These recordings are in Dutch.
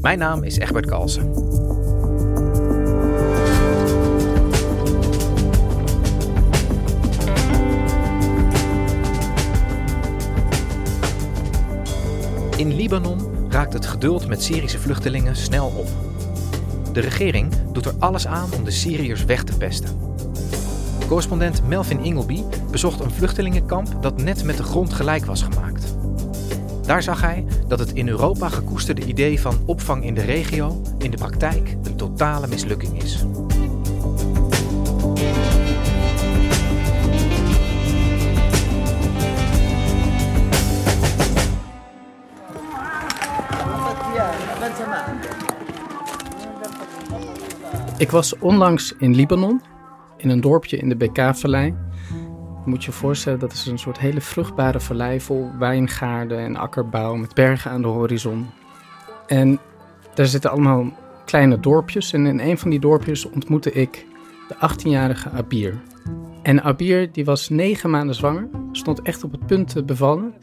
Mijn naam is Egbert Kalsen. In Libanon raakt het geduld met Syrische vluchtelingen snel op. De regering doet er alles aan om de Syriërs weg te pesten. Correspondent Melvin Ingleby bezocht een vluchtelingenkamp dat net met de grond gelijk was gemaakt. Daar zag hij dat het in Europa gekoesterde idee van opvang in de regio in de praktijk een totale mislukking is. Ik was onlangs in Libanon, in een dorpje in de BK-vallei. Moet je voorstellen, dat is een soort hele vruchtbare vallei vol wijngaarden en akkerbouw met bergen aan de horizon. En daar zitten allemaal kleine dorpjes en in een van die dorpjes ontmoette ik de 18-jarige Abir. En Abir die was negen maanden zwanger, stond echt op het punt te bevallen.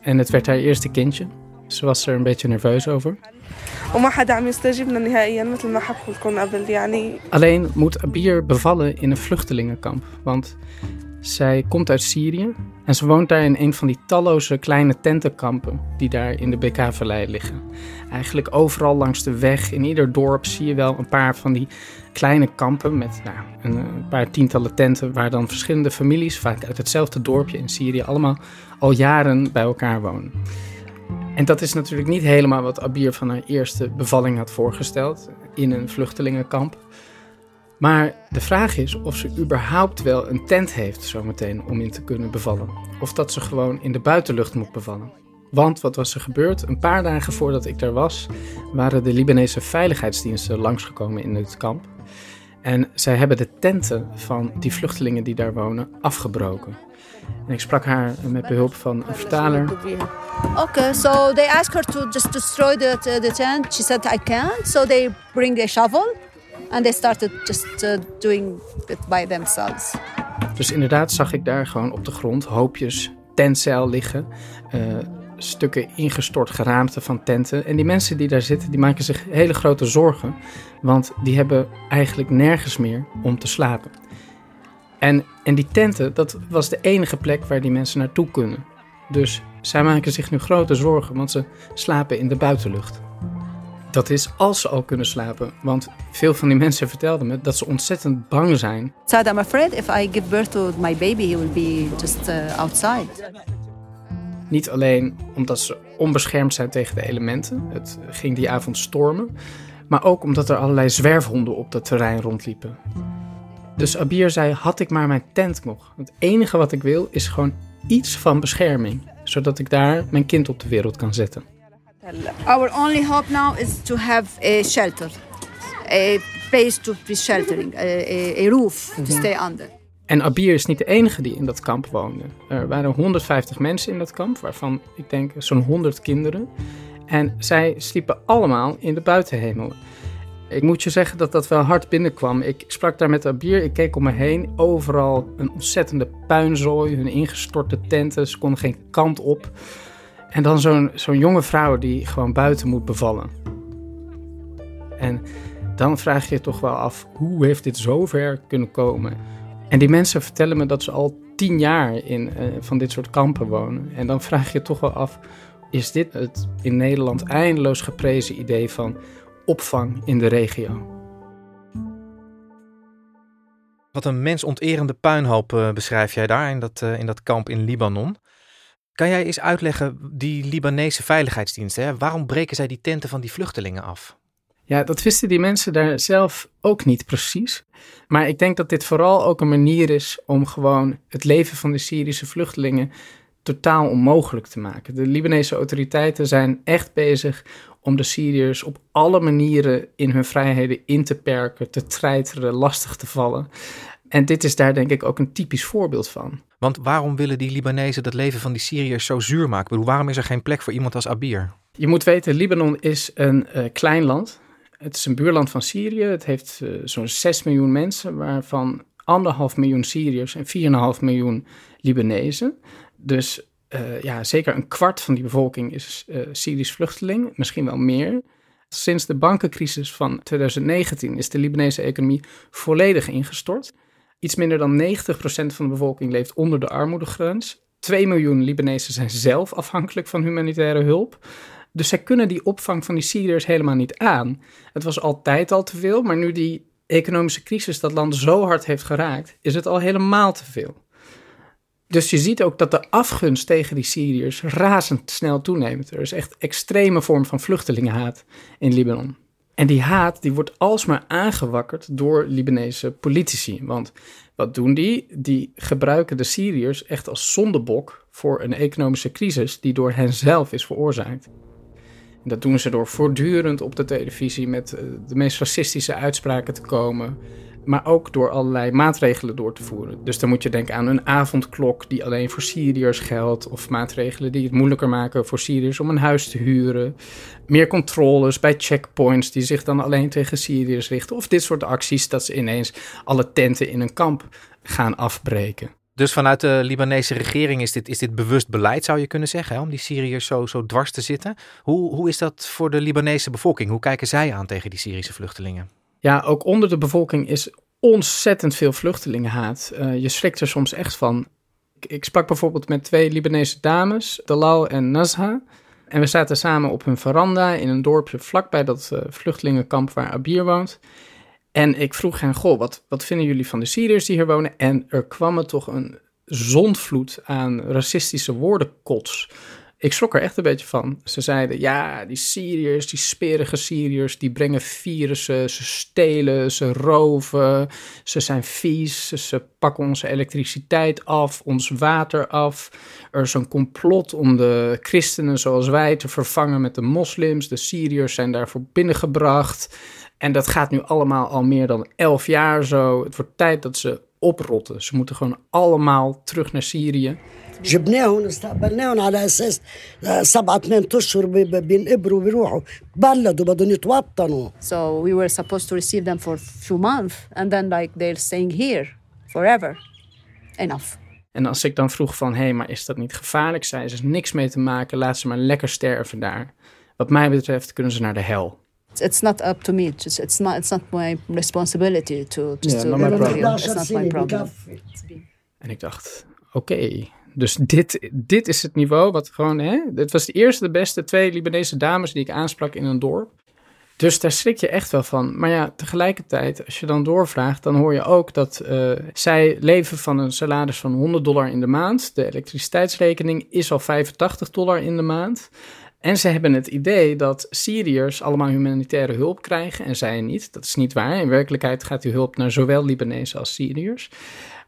En het werd haar eerste kindje. Ze was er een beetje nerveus over. Alleen moet Abir bevallen in een vluchtelingenkamp, want zij komt uit Syrië en ze woont daar in een van die talloze kleine tentenkampen die daar in de BK-vallei liggen. Eigenlijk overal langs de weg, in ieder dorp zie je wel een paar van die kleine kampen met nou, een paar tientallen tenten waar dan verschillende families, vaak uit hetzelfde dorpje in Syrië, allemaal al jaren bij elkaar wonen. En dat is natuurlijk niet helemaal wat Abir van haar eerste bevalling had voorgesteld in een vluchtelingenkamp. Maar de vraag is of ze überhaupt wel een tent heeft zometeen om in te kunnen bevallen. Of dat ze gewoon in de buitenlucht moet bevallen. Want wat was er gebeurd? Een paar dagen voordat ik daar was, waren de Libanese veiligheidsdiensten langsgekomen in het kamp. En zij hebben de tenten van die vluchtelingen die daar wonen afgebroken. En ik sprak haar met behulp van een vertaler. Okay, so they asked her to just destroy the, the tent. She said, I can't. So they bring the shovel and they started just uh, doing it by themselves. Dus inderdaad zag ik daar gewoon op de grond hoopjes tentzeil liggen. Uh, stukken ingestort geraamte van tenten. En die mensen die daar zitten, die maken zich hele grote zorgen. Want die hebben eigenlijk nergens meer om te slapen. En, en die tenten, dat was de enige plek waar die mensen naartoe kunnen. Dus zij maken zich nu grote zorgen, want ze slapen in de buitenlucht. Dat is als ze al kunnen slapen, want veel van die mensen vertelden me dat ze ontzettend bang zijn. So I'm afraid if I give birth to my baby, he will be just uh, outside. Niet alleen omdat ze onbeschermd zijn tegen de elementen, het ging die avond stormen, maar ook omdat er allerlei zwerfhonden op dat terrein rondliepen. Dus Abir zei: had ik maar mijn tent nog. Het enige wat ik wil is gewoon iets van bescherming, zodat ik daar mijn kind op de wereld kan zetten. Our only hope now is to have a shelter, a place to be sheltering, a, roof to stay under. En Abir is niet de enige die in dat kamp woonde. Er waren 150 mensen in dat kamp, waarvan ik denk zo'n 100 kinderen. En zij sliepen allemaal in de buitenhemel. Ik moet je zeggen dat dat wel hard binnenkwam. Ik sprak daar met Abir, ik keek om me heen. Overal een ontzettende puinzooi, hun ingestorte tenten. Ze konden geen kant op. En dan zo'n zo'n jonge vrouw die gewoon buiten moet bevallen. En dan vraag je je toch wel af, hoe heeft dit zover kunnen komen? En die mensen vertellen me dat ze al tien jaar in uh, van dit soort kampen wonen. En dan vraag je je toch wel af, is dit het in Nederland eindeloos geprezen idee van opvang in de regio. Wat een mensonterende puinhoop uh, beschrijf jij daar in dat, uh, in dat kamp in Libanon. Kan jij eens uitleggen, die Libanese veiligheidsdiensten, waarom breken zij die tenten van die vluchtelingen af? Ja, dat wisten die mensen daar zelf ook niet precies. Maar ik denk dat dit vooral ook een manier is om gewoon het leven van de Syrische vluchtelingen totaal onmogelijk te maken. De Libanese autoriteiten zijn echt bezig om de Syriërs op alle manieren in hun vrijheden in te perken, te treiteren, lastig te vallen. En dit is daar denk ik ook een typisch voorbeeld van. Want waarom willen die Libanezen dat leven van die Syriërs zo zuur maken? bedoel, waarom is er geen plek voor iemand als Abir? Je moet weten, Libanon is een uh, klein land. Het is een buurland van Syrië. Het heeft uh, zo'n 6 miljoen mensen, waarvan anderhalf miljoen Syriërs en 4,5 miljoen Libanezen. Dus uh, ja, zeker een kwart van die bevolking is uh, Syrisch vluchteling, misschien wel meer. Sinds de bankencrisis van 2019 is de Libanese economie volledig ingestort. Iets minder dan 90% van de bevolking leeft onder de armoedegrens. 2 miljoen Libanezen zijn zelf afhankelijk van humanitaire hulp. Dus zij kunnen die opvang van die Syriërs helemaal niet aan. Het was altijd al te veel, maar nu die economische crisis dat land zo hard heeft geraakt, is het al helemaal te veel. Dus je ziet ook dat de afgunst tegen die Syriërs razendsnel toeneemt. Er is echt extreme vorm van vluchtelingenhaat in Libanon. En die haat die wordt alsmaar aangewakkerd door Libanese politici. Want wat doen die? Die gebruiken de Syriërs echt als zondebok voor een economische crisis die door hen zelf is veroorzaakt. En dat doen ze door voortdurend op de televisie met eh, de meest racistische uitspraken te komen maar ook door allerlei maatregelen door te voeren. Dus dan moet je denken aan een avondklok die alleen voor Syriërs geldt, of maatregelen die het moeilijker maken voor Syriërs om een huis te huren. Meer controles bij checkpoints die zich dan alleen tegen Syriërs richten, of dit soort acties dat ze ineens alle tenten in een kamp gaan afbreken. Dus vanuit de Libanese regering is dit, is dit bewust beleid, zou je kunnen zeggen, hè, om die Syriërs zo, zo dwars te zitten. Hoe, hoe is dat voor de Libanese bevolking? Hoe kijken zij aan tegen die Syrische vluchtelingen? Ja, ook onder de bevolking is ontzettend veel vluchtelingenhaat. Uh, je schrikt er soms echt van. Ik, ik, sprak bijvoorbeeld met twee Libanese dames, Dalal en Nazha. En we zaten samen op hun veranda in een dorpje vlakbij dat uh, vluchtelingenkamp waar Abir woont. En ik vroeg hen, goh, wat, wat vinden jullie van de Syriërs die hier wonen? En er kwam me toch een zondvloed aan racistische woordenkots ik schrok er echt een beetje van. Ze zeiden, ja, die Syriërs, die sperige Syriërs, die brengen virussen, ze stelen, ze roven, ze zijn vies, ze pakken onze elektriciteit af, ons water af. Er is een complot om de christenen zoals wij te vervangen met de moslims. De Syriërs zijn daarvoor binnengebracht. En dat gaat nu allemaal al meer dan elf jaar zo. Het wordt tijd dat ze oprotten. Ze moeten gewoon allemaal terug naar Syrië. جبناهم استقبلناهم على اساس سبعة ثمان اشهر بينقبروا بيروحوا بلدوا بدهم يتوطنوا. So we were supposed to receive them for a few months and then like they're staying here forever. Enough. En als ik dan vroeg van, hé, hey, maar is dat niet gevaarlijk? Zei ze, niks mee te maken, laat ze maar lekker sterven daar. Wat mij betreft kunnen ze naar de hel. It's not up to me. It's, it's not, it's not my responsibility to just yeah, to... Not my problem. It's not my problem. En ik dacht, oké, okay, dus dit, dit is het niveau wat gewoon, hè, het was de eerste, de beste twee Libanese dames die ik aansprak in een dorp. Dus daar schrik je echt wel van. Maar ja, tegelijkertijd, als je dan doorvraagt, dan hoor je ook dat uh, zij leven van een salaris van 100 dollar in de maand. De elektriciteitsrekening is al 85 dollar in de maand. En ze hebben het idee dat Syriërs allemaal humanitaire hulp krijgen en zij niet. Dat is niet waar. In werkelijkheid gaat die hulp naar zowel Libanezen als Syriërs.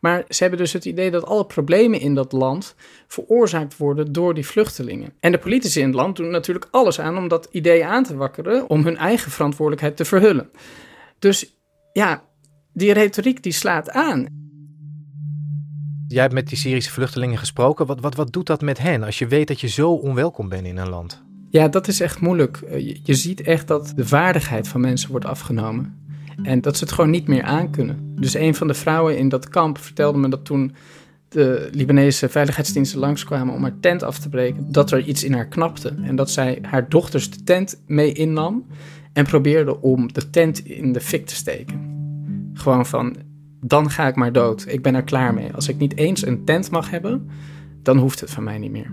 Maar ze hebben dus het idee dat alle problemen in dat land veroorzaakt worden door die vluchtelingen. En de politici in het land doen natuurlijk alles aan om dat idee aan te wakkeren, om hun eigen verantwoordelijkheid te verhullen. Dus ja, die retoriek die slaat aan. Jij hebt met die Syrische vluchtelingen gesproken. Wat, wat, wat doet dat met hen als je weet dat je zo onwelkom bent in een land? Ja, dat is echt moeilijk. Je, je ziet echt dat de waardigheid van mensen wordt afgenomen. En dat ze het gewoon niet meer aankunnen. Dus een van de vrouwen in dat kamp vertelde me dat toen de Libanese veiligheidsdiensten langskwamen om haar tent af te breken, dat er iets in haar knapte. En dat zij haar dochters de tent mee innam en probeerde om de tent in de fik te steken. Gewoon van, dan ga ik maar dood. Ik ben er klaar mee. Als ik niet eens een tent mag hebben, dan hoeft het van mij niet meer.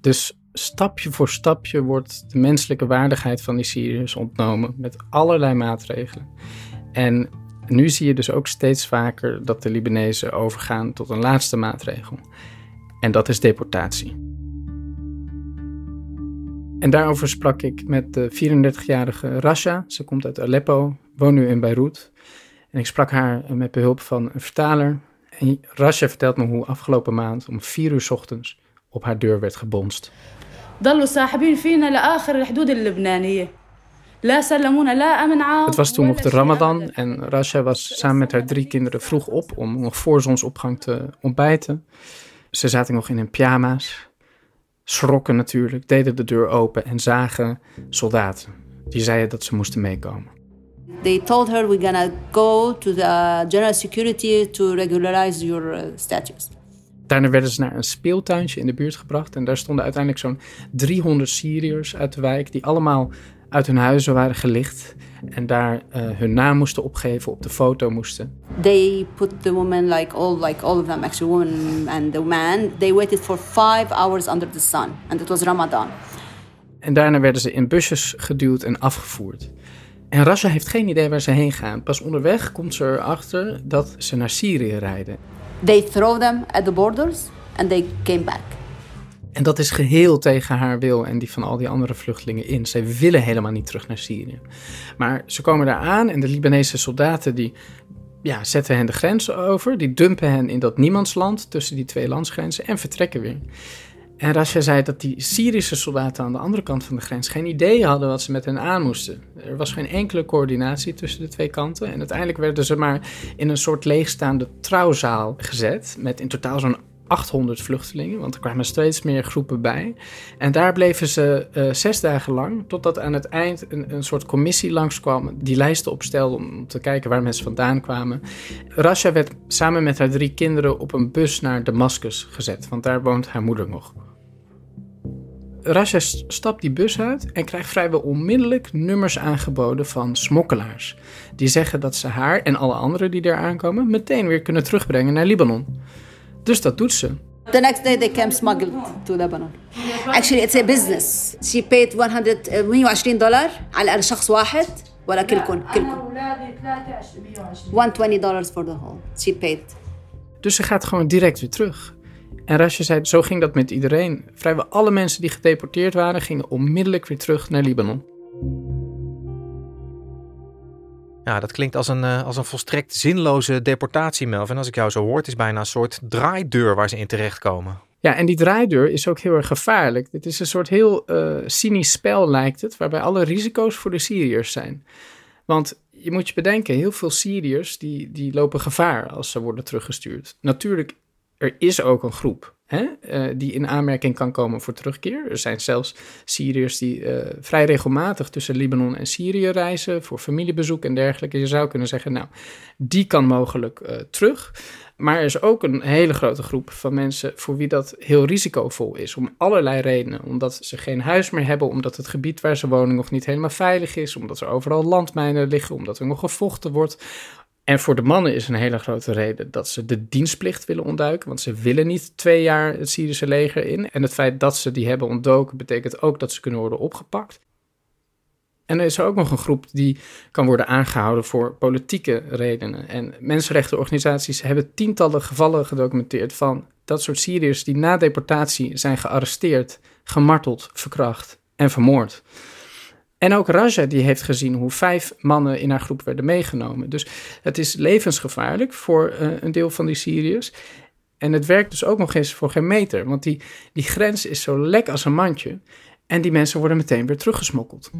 Dus stapje voor stapje wordt de menselijke waardigheid van die Syriërs ontnomen met allerlei maatregelen. En nu zie je dus ook steeds vaker dat de Libanezen overgaan tot een laatste maatregel. En dat is deportatie. En daarover sprak ik met de 34-jarige Rasha. Ze komt uit Aleppo, woont nu in Beirut. En ik sprak haar met behulp van een vertaler. En Rasha vertelt me hoe afgelopen maand om vier uur ochtends op haar deur werd gebonst. Het was toen nog de Ramadan en Rasha was samen met haar drie kinderen vroeg op om nog voor zonsopgang te ontbijten. Ze zaten nog in hun pyjama's, schrokken natuurlijk, deden de deur open en zagen soldaten. Die zeiden dat ze moesten meekomen. They told her we're gonna go to the general security to regularize your uh, status. Daarna werden ze naar een speeltuintje in de buurt gebracht en daar stonden uiteindelijk zo'n 300 Syriërs uit de wijk die allemaal uit hun huizen waren gelicht en daar uh, hun naam moesten opgeven, op de foto moesten. They put the woman like all like all of them actually woman and the man they waited for five hours under the sun and it was Ramadan. En daarna werden ze in busjes geduwd en afgevoerd. En Rasha heeft geen idee waar ze heen gaan. Pas onderweg komt ze erachter dat ze naar Syrië rijden. They throw them at the borders and they came back. En dat is geheel tegen haar wil en die van al die andere vluchtelingen in. Zij willen helemaal niet terug naar Syrië. Maar ze komen daar aan en de Libanese soldaten die ja, zetten hen de grens over. Die dumpen hen in dat niemandsland tussen die twee landsgrenzen en vertrekken weer. En Rasha zei dat die Syrische soldaten aan de andere kant van de grens geen idee hadden wat ze met hen aan moesten. Er was geen enkele coördinatie tussen de twee kanten. En uiteindelijk werden ze maar in een soort leegstaande trouwzaal gezet. Met in totaal zo'n 800 vluchtelingen, want er kwamen steeds meer groepen bij. En daar bleven ze uh, zes dagen lang, totdat aan het eind een, een soort commissie langskwam, die lijsten opstelde om te kijken waar mensen vandaan kwamen. Rasha werd samen met haar drie kinderen op een bus naar Damascus gezet, want daar woont haar moeder nog. Rasha stapt die bus uit en krijgt vrijwel onmiddellijk nummers aangeboden van smokkelaars. Die zeggen dat ze haar en alle anderen die daar aankomen meteen weer kunnen terugbrengen naar Libanon. Dus dat doet ze. The next day they came smuggled to Lebanon. Actually it's a business. She paid 100 120 دولار على شخص واحد ولا كلكم كلكم 120 dollars for the whole. She paid. Dus ze gaat gewoon direct weer terug. En Rasha zei, zo ging dat met iedereen. Vrijwel alle mensen die gedeporteerd waren, gingen onmiddellijk weer terug naar Libanon. Ja, dat klinkt als een, uh, als een volstrekt zinloze deportatie, En als ik jou zo hoor, is bijna een soort draaideur waar ze in terechtkomen. Ja, en die draaideur is ook heel erg gevaarlijk. Het is een soort heel uh, cynisch spel, lijkt het, waarbij alle risico's voor de Syriërs zijn. Want je moet je bedenken, heel veel Syriërs die, die lopen gevaar als ze worden teruggestuurd. Natuurlijk, er is ook een groep hè, uh, die in aanmerking kan komen voor terugkeer. Er zijn zelfs Syriërs die uh, vrij regelmatig tussen Libanon en Syrië reizen voor familiebezoek en dergelijke. Je zou kunnen zeggen, nou, die kan mogelijk uh, terug. Maar er is ook een hele grote groep van mensen voor wie dat heel risicovol is. Om allerlei redenen. Omdat ze geen huis meer hebben, omdat het gebied waar ze wonen nog niet helemaal veilig is, omdat er overal landmijnen liggen, omdat er nog gevochten wordt en voor de mannen is een hele grote reden dat ze de dienstplicht willen ontduiken. Want ze willen niet twee jaar het Syrische leger in. En het feit dat ze die hebben ontdoken betekent ook dat ze kunnen worden opgepakt. En er is ook nog een groep die kan worden aangehouden voor politieke redenen. En mensenrechtenorganisaties hebben tientallen gevallen gedocumenteerd van dat soort Syriërs die na deportatie zijn gearresteerd, gemarteld, verkracht en vermoord. En ook Raja die heeft gezien hoe vijf mannen in haar groep werden meegenomen. Dus het is levensgevaarlijk voor uh, een deel van die Syriërs. En het werkt dus ook nog eens voor geen meter. Want die, die grens is zo lek als een mandje. En die mensen worden meteen weer teruggesmokkeld.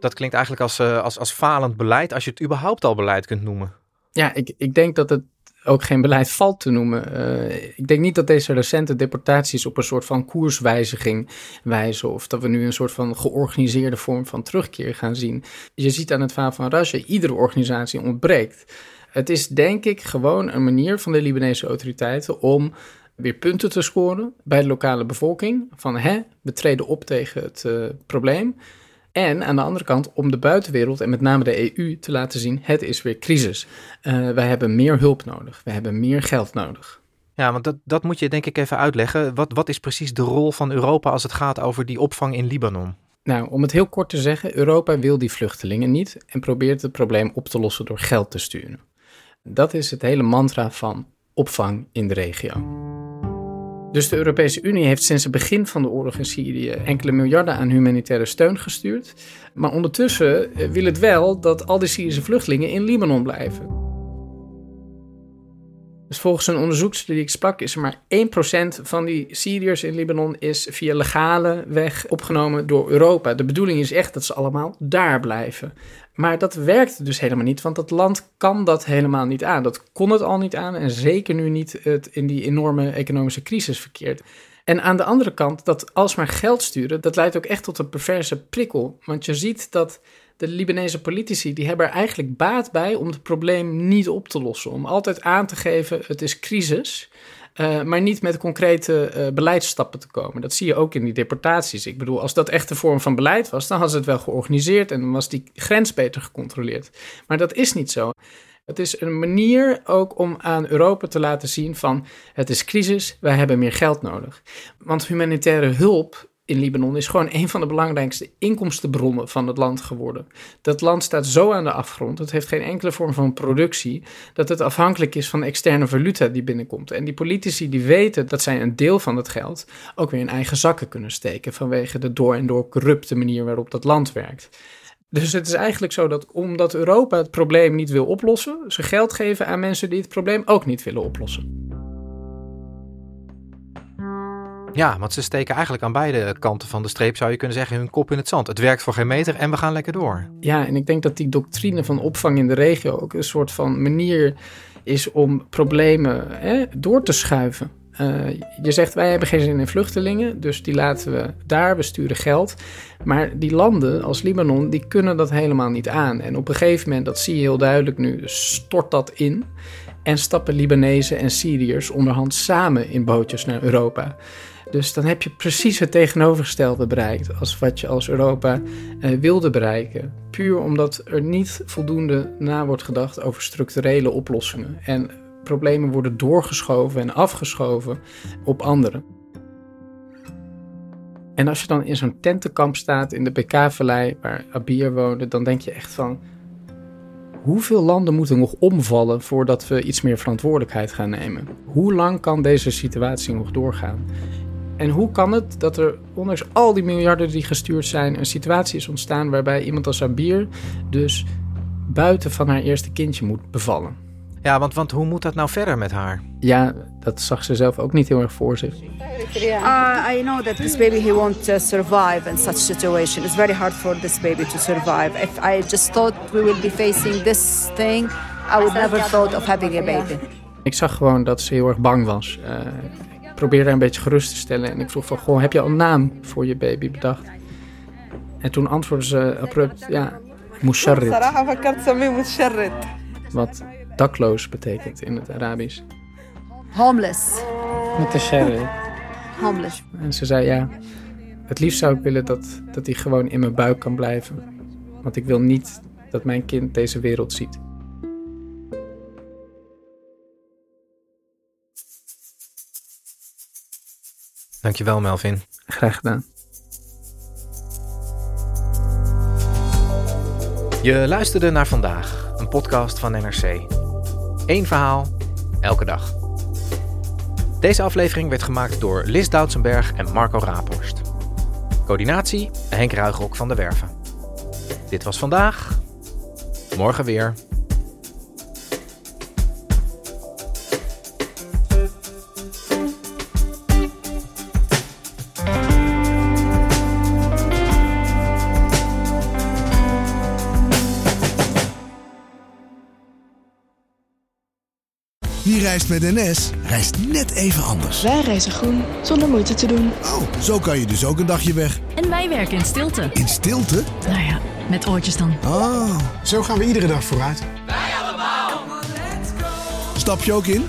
Dat klinkt eigenlijk als, uh, als, als falend beleid, als je het überhaupt al beleid kunt noemen. Ja, ik, ik denk dat het ook geen beleid valt te noemen. Uh, ik denk niet dat deze recente deportaties op een soort van koerswijziging wijzen. Of dat we nu een soort van georganiseerde vorm van terugkeer gaan zien. Je ziet aan het verhaal van Rasha, iedere organisatie ontbreekt. Het is denk ik gewoon een manier van de Libanese autoriteiten om weer punten te scoren bij de lokale bevolking. Van hè, we treden op tegen het uh, probleem. En aan de andere kant om de buitenwereld en met name de EU te laten zien: het is weer crisis. Uh, wij hebben meer hulp nodig. We hebben meer geld nodig. Ja, want dat, dat moet je denk ik even uitleggen. Wat, wat is precies de rol van Europa als het gaat over die opvang in Libanon? Nou, om het heel kort te zeggen, Europa wil die vluchtelingen niet en probeert het probleem op te lossen door geld te sturen. Dat is het hele mantra van opvang in de regio. Dus de Europese Unie heeft sinds het begin van de oorlog in Syrië enkele miljarden aan humanitaire steun gestuurd. Maar ondertussen eh, wil het wel dat al die Syrische vluchtelingen in Libanon blijven. Dus volgens een onderzoekster die ik sprak, is er maar 1% van die Syriërs in Libanon is via legale weg opgenomen door Europa. De bedoeling is echt dat ze allemaal daar blijven. Maar dat werkt dus helemaal niet, want dat land kan dat helemaal niet aan. Dat kon het al niet aan en zeker nu niet het in die enorme economische crisis verkeerd. En aan de andere kant, dat alsmaar geld sturen, dat leidt ook echt tot een perverse prikkel. Want je ziet dat de Libanese politici die hebben er eigenlijk baat bij om het probleem niet op te lossen. Om altijd aan te geven, het is crisis. Uh, maar niet met concrete uh, beleidsstappen te komen. Dat zie je ook in die deportaties. Ik bedoel, als dat echt een vorm van beleid was, dan hadden ze het wel georganiseerd en dan was die grens beter gecontroleerd. Maar dat is niet zo. Het is een manier ook om aan Europa te laten zien van het is crisis, wij hebben meer geld nodig. Want humanitaire hulp in Libanon is gewoon een van de belangrijkste inkomstenbronnen van het land geworden. Dat land staat zo aan de afgrond, het heeft geen enkele vorm van productie, dat het afhankelijk is van externe valuta die binnenkomt. En die politici die weten dat zij een deel van het geld ook weer in eigen zakken kunnen steken vanwege de door en door corrupte manier waarop dat land werkt. Dus het is eigenlijk zo dat omdat Europa het probleem niet wil oplossen, ze geld geven aan mensen die het probleem ook niet willen oplossen. Ja, want ze steken eigenlijk aan beide kanten van de streep, zou je kunnen zeggen, hun kop in het zand. Het werkt voor geen meter en we gaan lekker door. Ja, en ik denk dat die doctrine van opvang in de regio ook een soort van manier is om problemen hè, door te schuiven. Uh, je zegt wij hebben geen zin in vluchtelingen, dus die laten we daar, we sturen geld. Maar die landen als Libanon, die kunnen dat helemaal niet aan. En op een gegeven moment, dat zie je heel duidelijk nu, stort dat in. En stappen Libanezen en Syriërs onderhand samen in bootjes naar Europa. Dus dan heb je precies het tegenovergestelde bereikt als wat je als Europa eh, wilde bereiken. Puur omdat er niet voldoende na wordt gedacht over structurele oplossingen. En problemen worden doorgeschoven en afgeschoven op anderen. En als je dan in zo'n tentenkamp staat in de BK-vallei waar Abir woonde, dan denk je echt van hoeveel landen moeten nog omvallen voordat we iets meer verantwoordelijkheid gaan nemen? Hoe lang kan deze situatie nog doorgaan? En hoe kan het dat er, ondanks al die miljarden die gestuurd zijn, een situatie is ontstaan waarbij iemand als Sabir dus buiten van haar eerste kindje moet bevallen? Ja, want, want hoe moet dat nou verder met haar? Ja, dat zag ze zelf ook niet heel erg voor zich. Uh, I know that this baby he won't uh, survive in such situation. It's very hard for this baby to survive. If I just thought we would be facing this thing, I would never thought of having a baby. Ik zag gewoon dat ze heel erg bang was. Uh, probeerde haar een beetje gerust te stellen. En ik vroeg van, goh, heb je al een naam voor je baby bedacht? En toen antwoordde ze abrupt, ja, Musharrit. Wat dakloos betekent in het Arabisch. Homeless. Homeless. En ze zei, ja, het liefst zou ik willen dat, dat hij gewoon in mijn buik kan blijven. Want ik wil niet dat mijn kind deze wereld ziet. Dankjewel, Melvin. Graag gedaan. Je luisterde naar vandaag, een podcast van NRC. Eén verhaal, elke dag. Deze aflevering werd gemaakt door Lis Doutsenberg en Marco Raaphorst. Coördinatie Henk Ruigrok van de Werven. Dit was vandaag. Morgen weer. Reist met NS, reist net even anders. Wij reizen groen, zonder moeite te doen. Oh, zo kan je dus ook een dagje weg. En wij werken in stilte. In stilte? Nou ja, met oortjes dan. Oh. Zo gaan we iedere dag vooruit. Stap je ook in?